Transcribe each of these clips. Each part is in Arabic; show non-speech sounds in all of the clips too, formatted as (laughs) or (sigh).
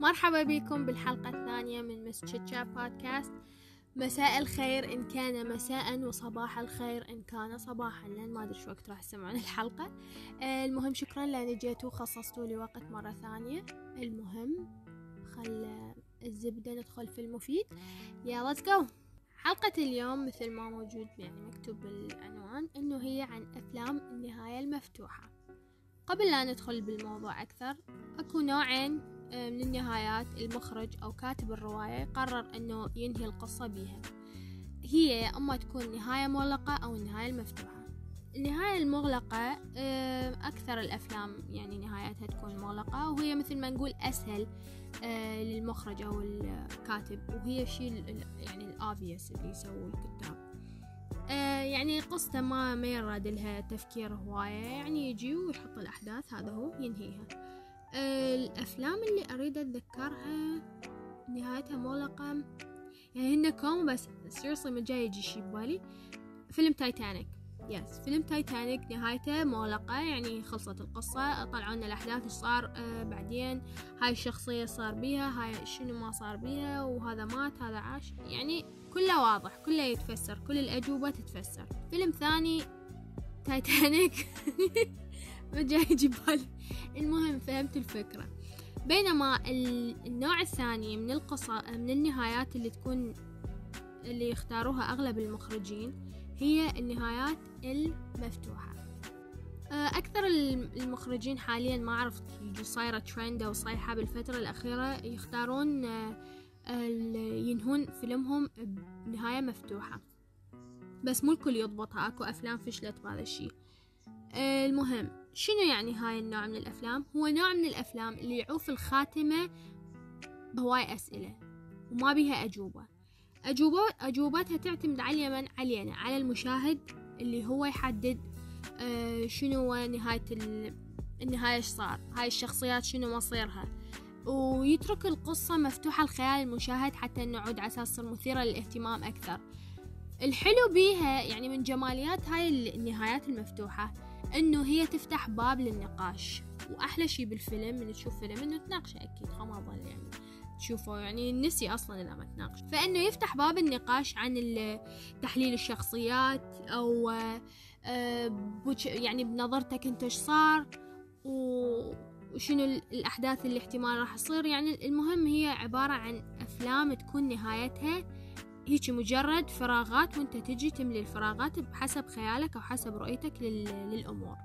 مرحبا بكم بالحلقة الثانية من مس تشاتشا بودكاست. مساء الخير إن كان مساء وصباح الخير إن كان صباحا لأن ما أدري شو وقت راح تسمعون الحلقة. آه، المهم شكرا لأن جيتوا وخصصتوا لي وقت مرة ثانية. المهم خل الزبدة ندخل في المفيد. يا let's go. حلقة اليوم مثل ما موجود يعني مكتوب بالعنوان إنه هي عن أفلام النهاية المفتوحة. قبل لا ندخل بالموضوع أكثر أكو نوعين. من النهايات المخرج أو كاتب الرواية قرر أنه ينهي القصة بيها. هي أما تكون نهاية مغلقة أو النهاية المفتوحة. النهاية المغلقة آه، أكثر الأفلام يعني نهايتها تكون مغلقة وهي مثل ما نقول أسهل آه، للمخرج أو الكاتب وهي الشيء يعني الآبيس اللي يسووه الكتاب. يعني قصته ما ما يراد لها تفكير هواية يعني يجي ويحط الأحداث هذا هو ينهيها. الأفلام اللي أريد أتذكرها نهايتها مغلقة يعني هن كوم بس seriously من جاي يجي شي ببالي. فيلم Titanic yes فيلم تايتانيك نهايته مغلقة يعني خلصت القصة طلعوا لنا الأحداث إيش صار آه بعدين هاي الشخصية صار بيها هاي شنو ما صار بيها وهذا مات هذا عاش. يعني كله واضح كله يتفسر كل الأجوبة تتفسر. فيلم ثاني تايتانيك (laughs) جاي يجي بالي المهم فهمت الفكرة. بينما النوع الثاني من القصة من النهايات اللي تكون اللي يختاروها أغلب المخرجين هي النهايات المفتوحة. آه، أكثر المخرجين حاليا ما يجوا صايرة ترند أو صيحة بالفترة الأخيرة يختارون آه، ينهون فيلمهم بنهاية مفتوحة. بس مو الكل يضبطها. أكو أفلام فشلت بهذا الشي. آه، المهم شنو يعني هاي النوع من الأفلام؟ هو نوع من الأفلام اللي يعوف الخاتمة بهواي أسئلة وما بيها أجوبة. أجوبة أجوبتها تعتمد على اليمن علينا على المشاهد اللي هو يحدد آه شنو نهاية النهاية إيش صار هاي الشخصيات شنو مصيرها. ويترك القصة مفتوحة لخيال المشاهد حتى نعود على أساس مثيرة للاهتمام أكثر. الحلو بيها يعني من جماليات هاي النهايات المفتوحة. إنه هي تفتح باب للنقاش. وأحلى شي بالفيلم من تشوف فيلم إنه تناقشه أكيد ما ظل يعني تشوفه يعني نسي أصلا إذا ما تناقش. فإنه يفتح باب النقاش عن تحليل الشخصيات أو آه، يعني بنظرتك أنت إيش صار وشنو الأحداث اللي احتمال راح تصير. يعني المهم هي عبارة عن أفلام تكون نهايتها هيك مجرد فراغات وانت تجي تملي الفراغات بحسب خيالك أو حسب رؤيتك للأمور.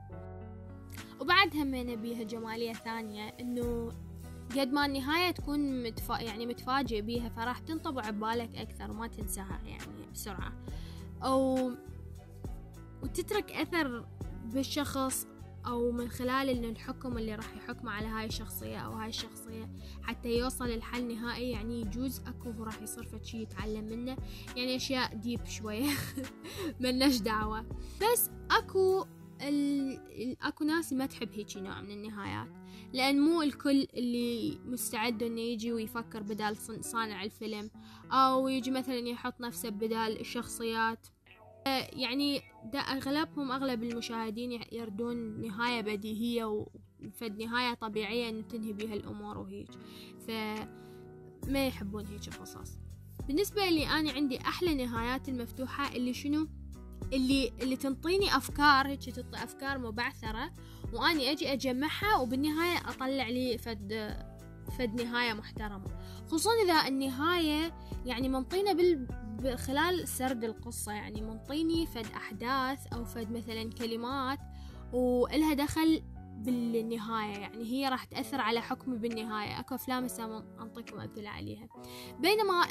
وبعد همينة بيها جمالية ثانية إنه قد ما النهاية تكون متفا... يعني متفاجئ بيها فراح تنطبع ببالك أكثر وما تنساها يعني بسرعة. أو وتترك أثر بالشخص أو من خلال الحكم اللي راح يحكمه على هاي الشخصية أو هاي الشخصية حتى يوصل الحل نهائي يعني يجوز أكو هو راح يصير شي يتعلم منه. يعني أشياء ديب شوية (laughs) مناش دعوة. بس أكو ال... أكو ناس ما تحب هيجي نوع من النهايات. لأن مو الكل اللي مستعد إنه يجي ويفكر بدال صانع الفيلم. أو يجي مثلا يحط نفسه بدال الشخصيات يعني ده أغلبهم أغلب المشاهدين يردون نهاية بديهية وفد نهاية طبيعية إنه تنهي بها الأمور وهيج. فما يحبون هيج قصص بالنسبة لي أنا عندي أحلى نهايات المفتوحة اللي شنو؟ اللي اللي تنطيني أفكار هيك تعطي أفكار مبعثرة وأني أجي أجمعها وبالنهاية أطلع لي فد فد نهاية محترمة. خصوصا إذا النهاية يعني منطينا بال خلال سرد القصة. يعني منطيني فد أحداث أو فد مثلا كلمات وإلها دخل بالنهاية. يعني هي راح تأثر على حكمي بالنهاية. أكو أفلام هسه أنطيكم أمثلة عليها. بينما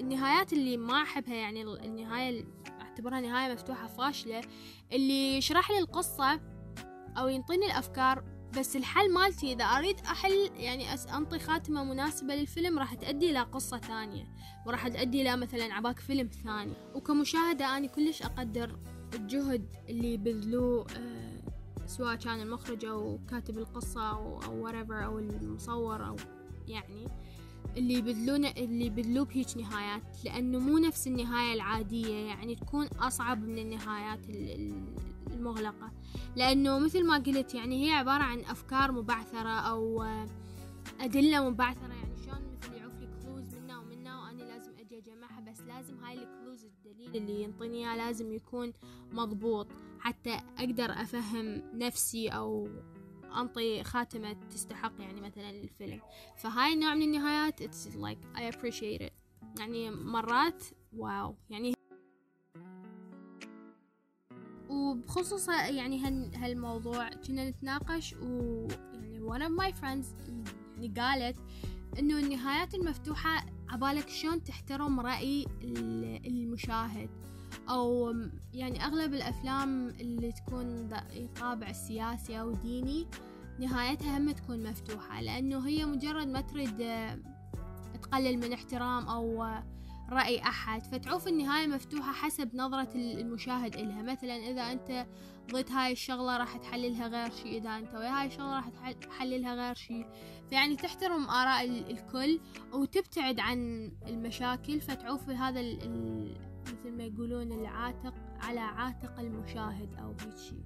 النهايات اللي ما أحبها يعني النهاية أعتبرها نهاية مفتوحة فاشلة اللي يشرح لي القصة أو ينطيني الأفكار بس الحل مالتي إذا أريد أحل يعني أنطي خاتمة مناسبة للفيلم راح تؤدي إلى قصة ثانية. وراح تؤدي إلى مثلا عباك فيلم ثاني. وكمشاهدة أنا كلش أقدر الجهد اللي بذلوه أه سواء كان المخرج أو كاتب القصة أو, whatever أو المصور أو يعني اللي يبذلون اللي يبذلوه بهيج نهايات. لأنه مو نفس النهاية العادية يعني تكون أصعب من النهايات المغلقة. لأنه مثل ما قلت يعني هي عبارة عن أفكار مبعثرة أو آه، أدلة مبعثرة يعني شلون مثل يعوف لي كلوز منا ومنا وأنا لازم أجي أجمعها بس لازم هاي الكلوز الدليل اللي ينطيني إياه لازم يكون مضبوط. حتى أقدر أفهم نفسي أو أنطي خاتمة تستحق يعني مثلا الفيلم. فهاي النوع من النهايات it's like I appreciate it. يعني مرات واو. يعني وبخصوص يعني هالموضوع كنا نتناقش ويعني one of my friends يعني قالت إنه النهايات المفتوحة عبالك شلون تحترم رأي المشاهد. أو يعني أغلب الأفلام اللي تكون طابع سياسي أو ديني نهايتها هم تكون مفتوحة لأنه هي مجرد ما تريد تقلل من احترام أو رأي أحد فتعوف النهاية مفتوحة حسب نظرة المشاهد إلها. مثلا إذا أنت ضد هاي الشغلة راح تحللها غير شي. إذا أنت ويا هاي الشغلة راح تحللها غير شي. فيعني تحترم آراء الكل وتبتعد عن المشاكل. فتعوف هذا مثل ما يقولون العاتق على عاتق المشاهد أو هيك شي.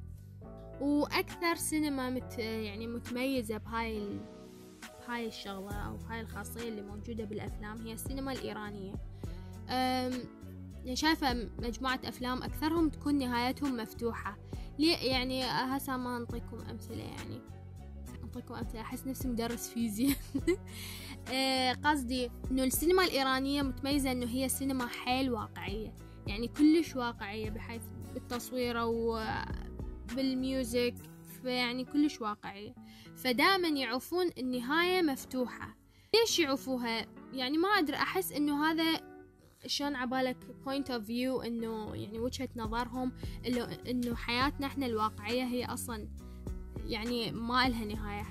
وأكثر سينما مت يعني متميزة بهاي بهاي الشغلة أو بهاي الخاصية اللي موجودة بالأفلام هي السينما الإيرانية. شايفة مجموعة أفلام أكثرهم تكون نهايتهم مفتوحة. ليه؟ يعني هسا ما أنطيكم أمثلة يعني. أنطيكم أمثلة. أحس نفسي مدرس فيزياء. (laughs) أه، قصدي إنه السينما الإيرانية متميزة إنه هي سينما حيل واقعية. يعني كلش واقعية بحيث بالتصوير أو بالميوزك فيعني كلش واقعية. فدائما يعوفون النهاية مفتوحة. ليش يعوفوها يعني ما أدري. أحس إنه هذا شلون عبالك point of view إنه يعني وجهة نظرهم إنه حياتنا إحنا الواقعية هي أصلا يعني ما إلها نهاية.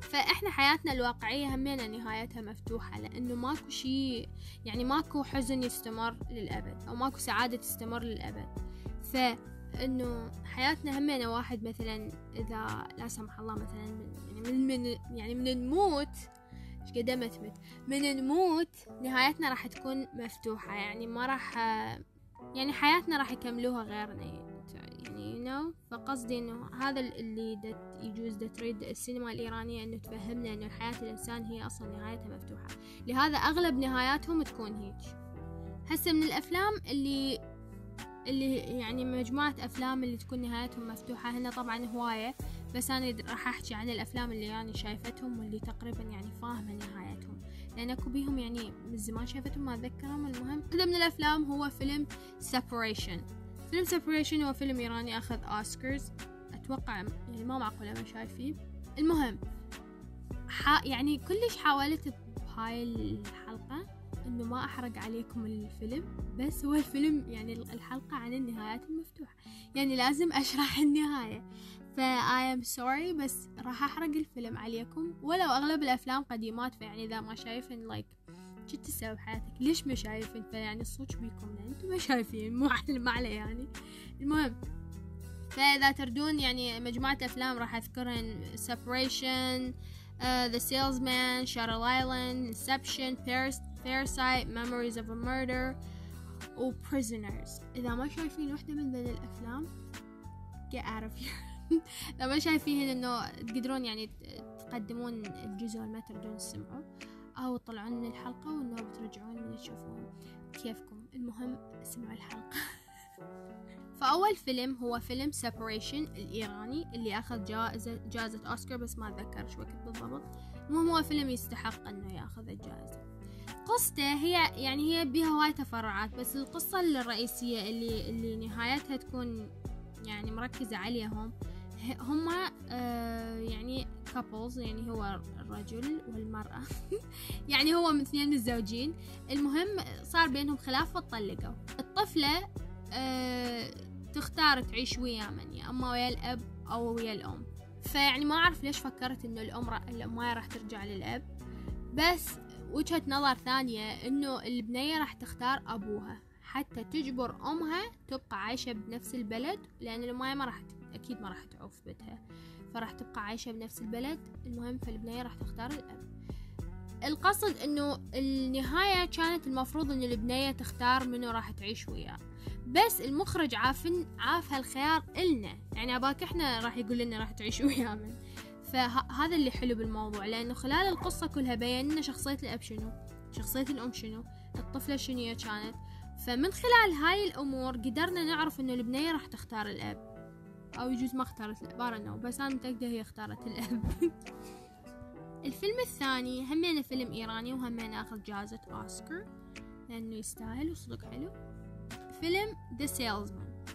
فإحنا حياتنا الواقعية همينا نهايتها مفتوحة لأنه ماكو شيء يعني ماكو حزن يستمر للأبد أو ماكو سعادة تستمر للأبد. فإنه حياتنا همينا واحد مثلا إذا لا سمح الله مثلا من يعني من, من يعني من الموت إيش قد متمت من نموت نهايتنا راح تكون مفتوحة يعني ما راح يعني حياتنا راح يكملوها غيرنا يعني you know فقصدي إنه هذا اللي دت يجوز دا تريد السينما الإيرانية إنه تفهمنا إنه حياة الإنسان هي أصلا نهايتها مفتوحة. لهذا أغلب نهاياتهم تكون هيك هسه من الأفلام اللي اللي يعني مجموعة أفلام اللي تكون نهايتهم مفتوحة هنا طبعا هواية. بس أنا راح أحكي عن الأفلام اللي يعني شايفتهم واللي تقريبا يعني فاهمة نهايتهم. لأن أكو بيهم يعني من زمان شايفتهم ما أتذكرهم. المهم واحدة من الأفلام هو فيلم Separation. فيلم Separation هو فيلم إيراني أخذ أوسكارز أتوقع يعني ما معقولة ما شايفين. المهم يعني كلش حاولت بهاي الحلقة إنه ما أحرق عليكم الفيلم بس هو الفيلم يعني الحلقة عن النهايات المفتوحة. يعني لازم أشرح النهاية. ف I am sorry بس راح أحرق الفيلم عليكم. ولو أغلب الأفلام قديمات فيعني إذا ما شايفين لايك شو تسوي بحياتك؟ ليش ما شايفين؟ فيعني الصوت بيكم لأن أنتم ما شايفين مو ما عليه يعني. المهم فإذا تردون يعني مجموعة أفلام راح أذكرهن. Separation uh, The Salesman Shutter Island Inception Paris Parasite Memories of a Murder و Prisoners. إذا ما شايفين وحدة من ذي الأفلام get out of here. إذا ما شايفين إنه تقدرون يعني تقدمون الجزء ما تردون تسمعوا أو تطلعون من الحلقة وإنه بترجعون تشوفون كيفكم. المهم اسمعوا الحلقة. (laughs) فأول فيلم هو فيلم Separation الإيراني اللي أخذ جائزة جائزة أوسكار بس ما أتذكر شو وقت بالضبط. المهم هو فيلم يستحق إنه يأخذ الجائزة. قصته هي يعني هي بها هواي تفرعات بس القصة الرئيسية اللي اللي نهايتها تكون يعني مركزة عليهم هما آه يعني couples يعني هو الرجل والمرأة. (laughs) يعني هو اثنين الزوجين. المهم صار بينهم خلاف وطلقوا الطفلة آه تختار تعيش ويا من يا أما ويا الأب أو ويا الأم. فيعني ما أعرف ليش فكرت إنه الأم الام راح ترجع للأب. بس وجهة نظر ثانية إنه البنية راح تختار أبوها. حتى تجبر أمها تبقى عايشة بنفس البلد لأن المايه ما راح أكيد ما راح تعوف بيتها فراح تبقى عايشة بنفس البلد. المهم فالبنية راح تختار الأب. القصد إنه النهاية كانت المفروض انه البنية تختار منو راح تعيش وياه. بس المخرج عافن عاف هالخيار إلنا. يعني أباك إحنا راح يقول لنا راح تعيش وياه من. فهذا اللي حلو بالموضوع. لأنه خلال القصة كلها بين لنا شخصية الأب شنو شخصية الأم شنو الطفلة شنو كانت. فمن خلال هاي الأمور قدرنا نعرف إنه البنية راح تختار الأب. أو يجوز ما اختارت الأب أنا بس أنا متأكدة هي اختارت الأب. (laughs) الفيلم الثاني همينه فيلم إيراني وهمينه أخذ جائزة أوسكار لأنه يستاهل وصدق حلو. فيلم The Salesman.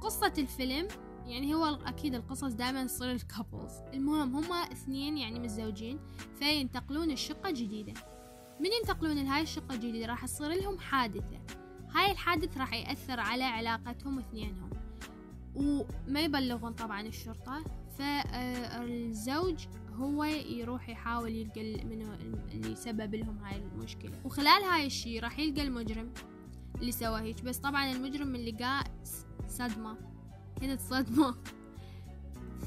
قصة الفيلم يعني هو أكيد القصص دائما تصير الكابلز المهم هما اثنين يعني متزوجين فينتقلون الشقة جديدة. من ينتقلون لهاي الشقة الجديدة؟ راح تصير لهم حادثة. هاي الحادث راح يأثر على علاقتهم اثنينهم. وما يبلغون طبعا الشرطة فالزوج هو يروح يحاول يلقى من اللي سبب لهم هاي المشكلة. وخلال هاي الشي راح يلقى المجرم اللي سوى هيك. بس طبعا المجرم اللي لقاه صدمة. كانت صدمة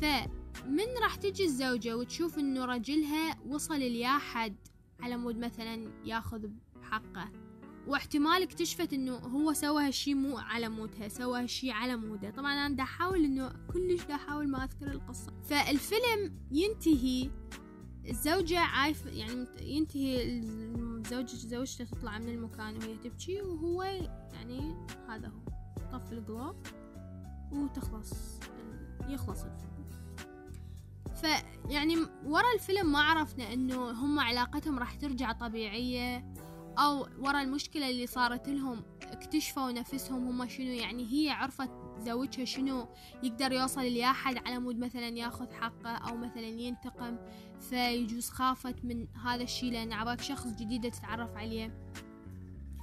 فمن راح تجي الزوجة وتشوف إنه رجلها وصل ليا حد على مود مثلا ياخذ بحقه. واحتمال اكتشفت إنه هو سوى هالشي مو على مودها سوى هالشي على موده. طبعا أنا دا أحاول إنه كلش دا أحاول ما أذكر القصة. فالفيلم ينتهي الزوجة عايف يعني ينتهي الزوجة زوجته تطلع من المكان وهي تبكي وهو يعني هذا هو. طف القلوب وتخلص يخلص الفيلم. فيعني ورا الفيلم ما عرفنا إنه هم علاقتهم راح ترجع طبيعية. أو ورا المشكلة اللي صارت لهم اكتشفوا نفسهم هم شنو يعني هي عرفت زوجها شنو يقدر يوصل لأحد على مود مثلا ياخذ حقه أو مثلا ينتقم فيجوز خافت من هذا الشي لأن عباك شخص جديد تتعرف عليه.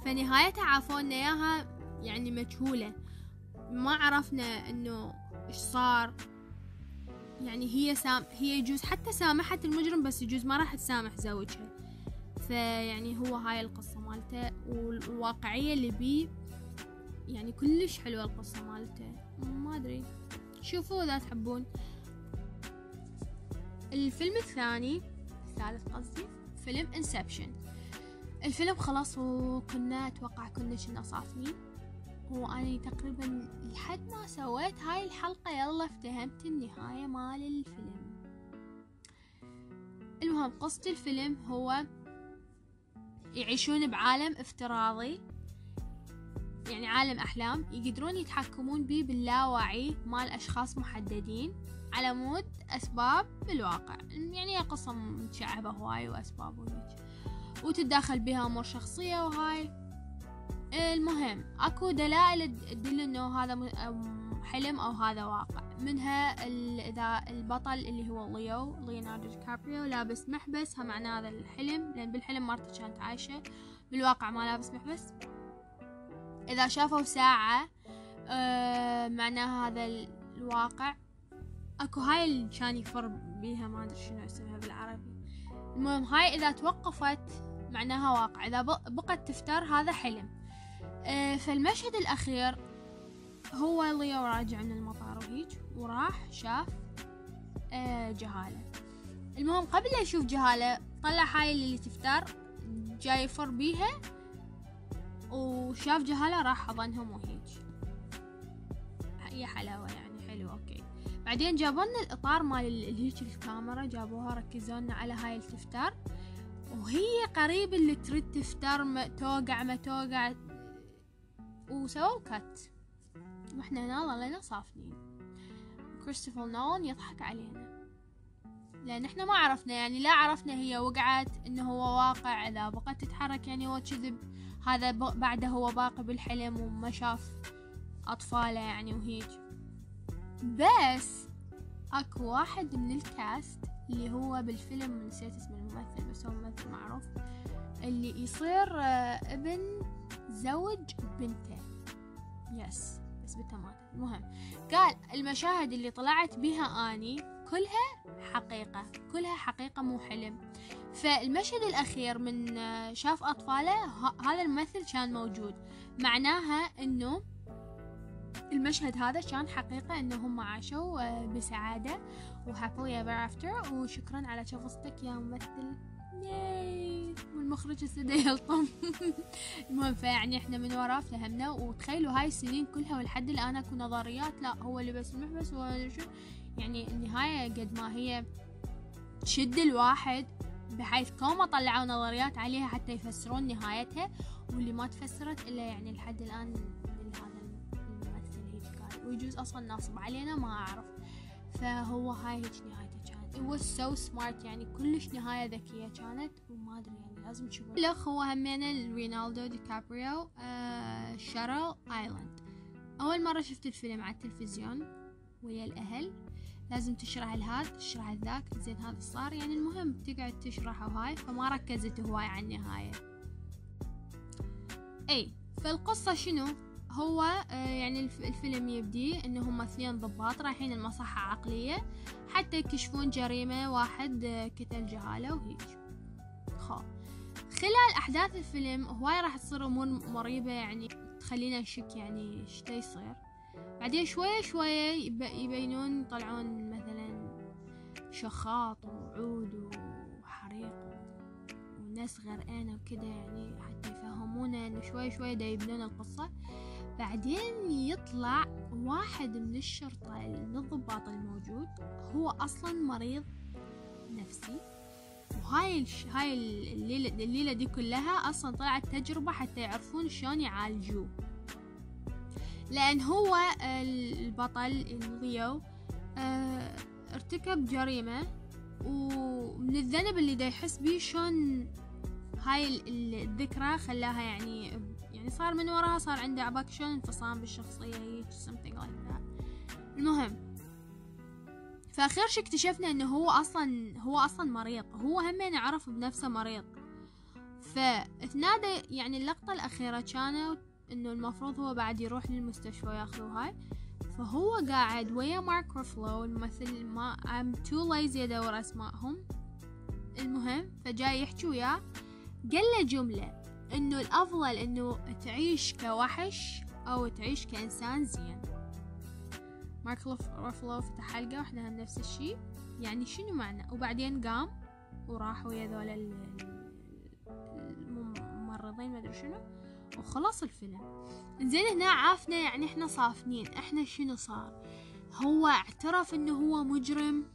فنهايتها عافونا إياها يعني مجهولة. ما عرفنا إنه إيش صار. يعني هي سام هي يجوز حتى سامحت المجرم بس يجوز ما راح تسامح زوجها. فيعني هو هاي القصة مالته والواقعية اللي بيه يعني كلش حلوة القصة مالته. ما أدري. شوفوا إذا تحبون. الفيلم الثاني الثالث قصدي فيلم Inception الفيلم خلاص وكنا أتوقع كنا كنا صافنين وأنا تقريبا لحد ما سويت هاي الحلقة يلا افتهمت النهاية مال الفيلم. المهم قصة الفيلم هو يعيشون بعالم افتراضي يعني عالم أحلام يقدرون يتحكمون به باللاوعي مال أشخاص محددين على مود أسباب بالواقع. يعني قصة متشعبة هواي وأسباب وهيك. وتتداخل بها أمور شخصية وهاي. المهم أكو دلائل تدل إنه هذا حلم أو هذا واقع. منها إذا البطل اللي هو ليو ليوناردو دي كابريو لابس محبس هم معناه هذا الحلم لأن بالحلم مرته كانت عايشة بالواقع ما لابس محبس. إذا شافوا ساعة آه معناها هذا الواقع. أكو هاي اللي كان يفر بيها ما أدري شنو اسمها بالعربي. المهم هاي إذا توقفت معناها واقع. إذا بقت تفتر هذا حلم. آه فالمشهد الأخير هو ليو راجع من المطار وهيج وراح شاف آه جهالة. المهم قبل لا يشوف جهالة طلع هاي اللي تفتر جاي يفر بيها وشاف جهالة راح حضنهم وهيج هي حلاوة يعني حلو أوكي. بعدين جابوا لنا الإطار مال هيك الكاميرا جابوها ركزوا على هاي التفتار وهي قريب اللي تريد تفتر توقع ما توقع. وسووا cut وإحنا هنا ظلينا صافنين كريستوفر نولان يضحك علينا. لأن إحنا ما عرفنا يعني لا عرفنا هي وقعت إنه هو واقع إذا بقت تتحرك يعني هو كذب هذا بعده هو باقي بالحلم وما شاف أطفاله يعني وهيج. بس أكو واحد من الكاست اللي هو بالفيلم نسيت اسم الممثل بس هو ممثل معروف اللي يصير آه، ابن زوج بنته. yes بس ماتت المهم قال المشاهد اللي طلعت بها أني كلها حقيقة كلها حقيقة مو حلم. فالمشهد الأخير من آه، شاف أطفاله هذا الممثل كان موجود. معناها أنه المشهد هذا كان حقيقة أنه هم عاشوا آه، بسعادة و happily ever after وشكرا على شفصتك يا ممثل. ياي والمخرج السادي (laughs) يلطم. المهم فيعني إحنا من وراه فهمنا. وتخيلوا هاي السنين كلها ولحد الآن أكو نظريات لا هو لبس المحبس هو شو يعني النهاية قد ما هي تشد الواحد بحيث كوما طلعوا نظريات عليها حتى يفسرون نهايتها واللي ما تفسرت إلا يعني لحد الآن هذا الممثل هيك قال ويجوز أصلا ناصب علينا ما أعرف. فهو هاي هيك نهايته كانت. It was so smart يعني كلش نهاية ذكية كانت وما أدري يعني لازم تشوفه. الأخ هو همين رينالدو دي كابريو آه شارل آيلاند. أول مرة شفت الفيلم على التلفزيون ويا الأهل. لازم تشرح الهاد تشرح الذاك زين هذا صار. يعني المهم تقعد تشرح وهاي فما ركزت هواي على النهاية. إي فالقصة شنو؟ هو آه يعني الفيلم يبدي إنه هم اثنين ضباط رايحين المصحة عقلية حتى يكشفون جريمة واحد آه قتل جهالة وهيك. خلال أحداث الفيلم هواي راح تصير أمور مريبة يعني تخلينا نشك يعني إيش يصير. بعدين شوية شوية يبينون يطلعون مثلا شخاط وعود وحريق وناس غرقانة وكده يعني حتى يفهمونا إنه شوي شوي دا يبنون القصة. بعدين يطلع واحد من الشرطة الضباط الموجود هو أصلا مريض نفسي. وهاي الش... هاي الليلة, الليلة دي كلها أصلا طلعت تجربة حتى يعرفون شلون يعالجوه. لأن هو البطل ليو آه ارتكب جريمة ومن الذنب اللي دا يحس بيه شلون هاي الذكرى خلاها يعني يعني صار من وراها صار عنده عباك شلون انفصام بالشخصية هيك something like that. المهم فأخير شي اكتشفنا إنه هو أصلا هو أصلا مريض. هو همين عرف بنفسه مريض. فاثناء يعني اللقطة الأخيرة كانوا إنه المفروض هو بعد يروح للمستشفى وياخذوه هاي. فهو قاعد ويا مارك روفلو الممثل ما I'm too lazy ادور أسمائهم. المهم فجاي يحكي وياه. قال له جملة إنه الأفضل إنه تعيش كوحش أو تعيش كإنسان زين. مارك روفلو فتح حلقة وإحنا نفس الشي. يعني شنو معنى؟ وبعدين قام وراح ويا ذولا الممرضين ما أدري شنو وخلص الفيلم. زين هنا عافنا يعني إحنا صافنين. إحنا شنو صار؟ هو اعترف إنه هو مجرم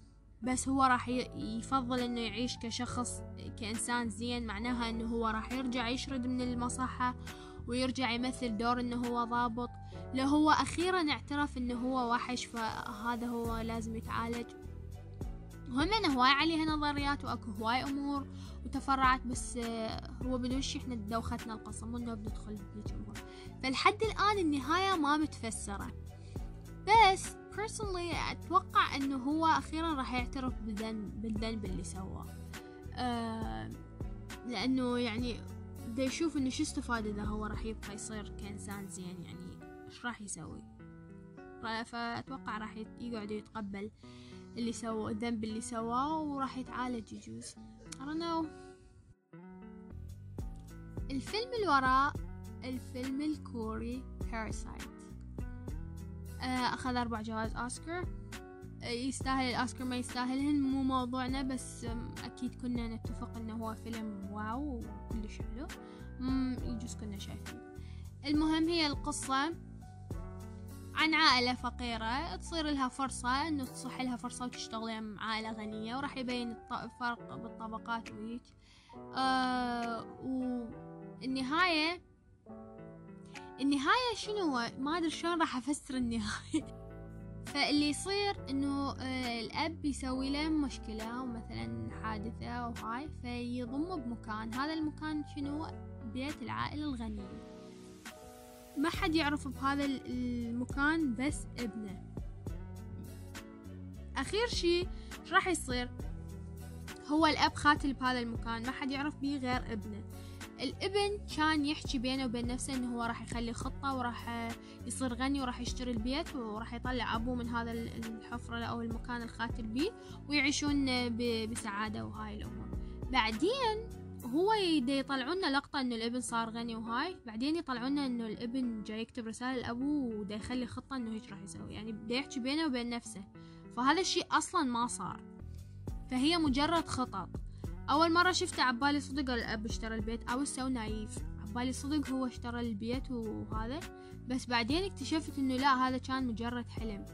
بس هو راح يفضل إنه يعيش كشخص كإنسان زين. معناها إنه هو راح يرجع يشرد من المصحة ويرجع يمثل دور إنه هو ضابط. لو هو أخيرا اعترف إنه هو وحش فهذا هو لازم يتعالج. وهم هواي عليها نظريات وأكو هواي أمور وتفرعت بس هو بدون شي إحنا دوختنا القصة انه بندخل بالجمهور فلحد الآن النهاية ما متفسرة. بس personally أتوقع إنه هو أخيرا راح يعترف بالذنب بالذنب اللي سواه. أه لأنه يعني دا يشوف إنه شو استفاد إذا هو راح يبقى يصير كإنسان زين يعني إيش راح يسوي؟ فأتوقع راح يقعد يتقبل اللي سوى الذنب اللي سواه وراح يتعالج يجوز. Know. الفيلم اللي وراء الفيلم الكوري باراسايت آه، أخذ أربع جوائز أوسكار. يستاهل الأوسكار ما يستاهلهن مو موضوعنا بس أكيد كنا نتفق إنه هو فيلم واو وكلش حلو. يجوز كنا شايفين. المهم هي القصة عن عائلة فقيرة تصير لها فرصة إنه تصح لها فرصة وتشتغل مع عائلة غنية وراح يبين الفرق بالطبقات وهيك. آه والنهاية النهاية شنو؟ ما أدري شلون راح أفسر النهاية. (laughs) فاللي يصير إنه آه الأب يسوي له مشكلة أو مثلا حادثة وهاي فيضمه بمكان. هذا المكان شنو؟ بيت العائلة الغنية ما حد يعرف بهذا المكان بس ابنه. أخير شي راح يصير هو الأب خاتل بهذا المكان. ما حد يعرف بيه غير ابنه. الابن كان يحكي بينه وبين نفسه إنه هو راح يخلي خطة وراح يصير غني وراح يشتري البيت وراح يطلع أبوه من هذا الحفرة أو المكان الخاتل بيه ويعيشون بسعادة وهاي الأمور. بعدين هو يطلعونا لقطة إنه الابن صار غني وهاي. بعدين يطلعونا إنه الابن جاي يكتب رسالة لأبوه ودا يخلي خطة إنه هيك راح يسوي. يعني بدا يحكي بينه وبين نفسه. فهذا الشيء أصلا ما صار. فهي مجرد خطط. أول مرة شفته عبالي صدق الاب اشترى البيت. أو so naive. عبالي صدق هو اشترى البيت وهذا. بس بعدين اكتشفت إنه لا هذا كان مجرد حلم.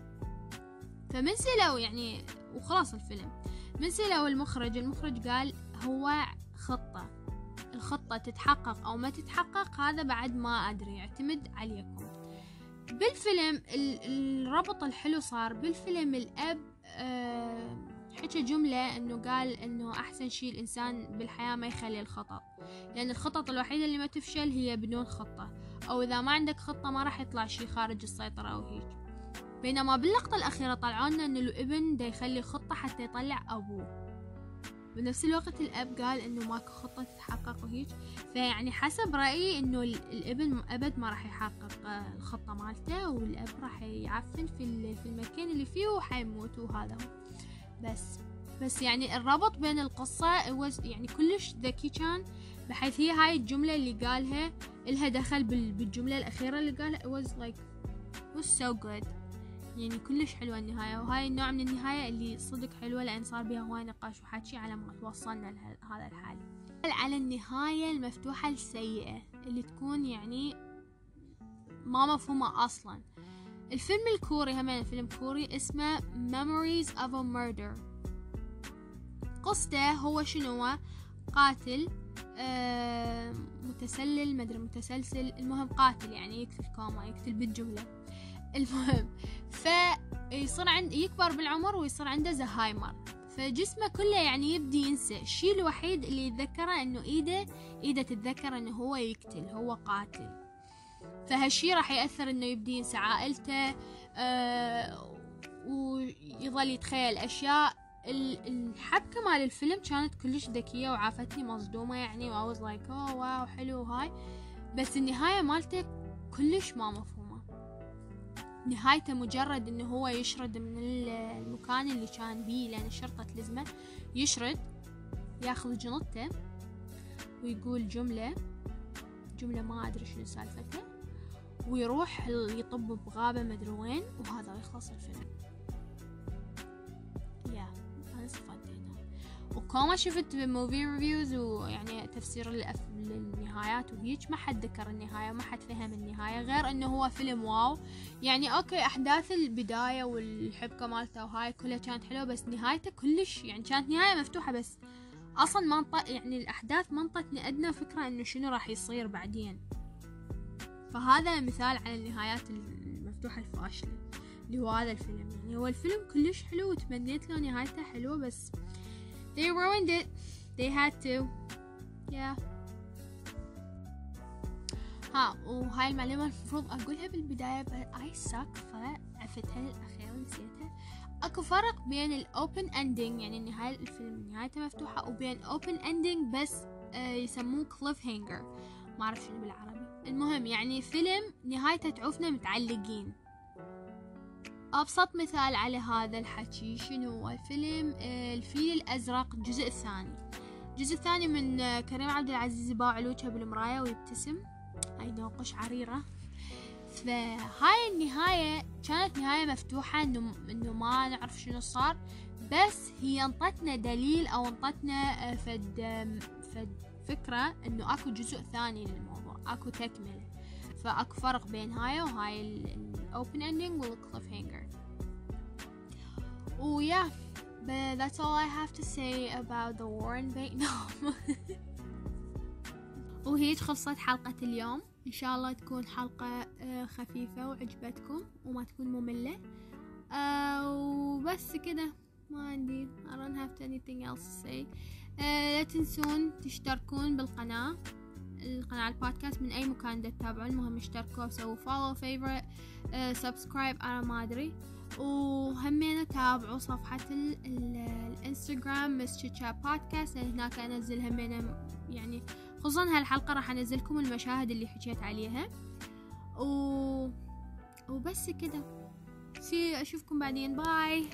فمن سلو يعني وخلاص الفيلم. من سلو المخرج. المخرج قال هو خطة. الخطة تتحقق أو ما تتحقق هذا بعد ما أدري. يعتمد عليكم. بالفيلم الربط الحلو صار بالفيلم الأب أه حكى جملة إنه قال إنه أحسن شيء الإنسان بالحياة ما يخلي الخطط لأن الخطط الوحيدة اللي ما تفشل هي بدون خطة. أو إذا ما عندك خطة ما راح يطلع شيء خارج السيطرة أو هيك. بينما باللقطة الأخيرة طلعونا إن الابن دا يخلي خطة حتى يطلع أبوه. بنفس الوقت الأب قال إنه ماكو خطة تتحقق وهيك فيعني حسب رأيي إنه الابن أبد ما راح يحقق الخطة مالته والأب راح يعفن في المكان اللي فيه وحيموت وهذا هو. بس. بس يعني الربط بين القصة يعني كلش ذكي كان بحيث هي هاي الجملة اللي قالها إلها دخل بالجملة الأخيرة اللي قالها. It was like it was so good. يعني كلش حلوة النهاية. وهاي النوع من النهاية اللي صدق حلوة لأن صار بها هواي نقاش وحكي على ما توصلنا لهذا الحال. على النهاية المفتوحة السيئة اللي تكون يعني ما مفهومة أصلا. الفيلم الكوري هم فيلم كوري اسمه Memories of a Murder. قصته هو شنو؟ قاتل آه متسلل مدري متسلسل. المهم قاتل يعني يقتل كوما يقتل بالجملة. المهم فيصير عند يكبر بالعمر ويصير عنده زهايمر. فجسمه كله يعني يبدي ينسى. الشيء الوحيد اللي يتذكره إنه إيده إيده تتذكر إنه هو يقتل هو قاتل. فهالشي راح يأثر إنه يبدي ينسى عائلته آه ويظل يتخيل أشياء. الحبكة مال الفيلم كانت كلش ذكية وعافتني مصدومة يعني و I was like oh واو حلو هاي. بس النهاية مالته كلش ما مفهومة. نهايته مجرد إنه هو يشرد من المكان اللي كان بيه لأن الشرطة تلزمه يشرد ياخذ جنطته ويقول جملة جملة ما أدري شنو سالفتها ويروح يطب بغابة مدري وين وهذا يخلص الفيلم. yeah أنا استفدت وكوما شفت movie reviews ويعني تفسير للنهايات وهيج ما حد ذكر النهاية ما حد فهم النهاية غير إنه هو فيلم wow. يعني أوكي أحداث البداية والحبكة مالته وهاي كلها كانت حلوة بس نهايته كلش يعني كانت نهاية مفتوحة بس أصلا ما يعني الأحداث ما انطتني أدنى فكرة إنه شنو راح يصير بعدين. فهذا مثال على النهايات المفتوحة الفاشلة اللي هو هذا الفيلم. يعني هو الفيلم كلش حلو وتمنيت له نهايته حلوة بس they ruined it. They had to. Yeah. ها وهاي المعلومة المفروض أقولها بالبداية but I suck فعفتها للأخير ونسيتها. أكو فرق بين ال open ending يعني نهاية الفيلم نهايته مفتوحة وبين open ending بس آه يسموه cliffhanger ما أعرف شنو بالعربي. المهم يعني فيلم نهايته تعوفنا متعلقين. أبسط مثال على هذا الحكي شنو؟ هو فيلم آه، الفيل الأزرق الجزء الثاني الجزء الثاني من آه، كريم عبد العزيز باوع على وجهه بالمراية ويبتسم. أي نوقش عريرة. فهاي النهاية كانت نهاية مفتوحة إنه إنه ما نعرف شنو صار. بس هي أنطتنا دليل أو أنطتنا آه، فد فد فكرة إنه أكو جزء ثاني للموضوع. اكو تكملة. فاكو فرق بين هاي وهاي ال open ending وال cliffhanger و yeah but that's all I have to say about the war in Vietnam. (laughs) وهيج خلصت حلقة اليوم. إن شاء الله تكون حلقة آه، خفيفة وعجبتكم وما تكون مملة. آه، وبس كده. ما عندي I don't have anything else to say. آه، لا تنسون تشتركون بالقناة. القناة البودكاست من أي مكان تتابعون المهم اشتركوا سووا follow favorite subscribe أنا ما أدري. وهمين تابعوا صفحة ال ال الإنستغرام مس بودكاست لأن هناك أنزل همين يعني خصوصا هالحلقة راح أنزلكم المشاهد اللي حكيت عليها. و... وبس كده. سي أشوفكم بعدين. باي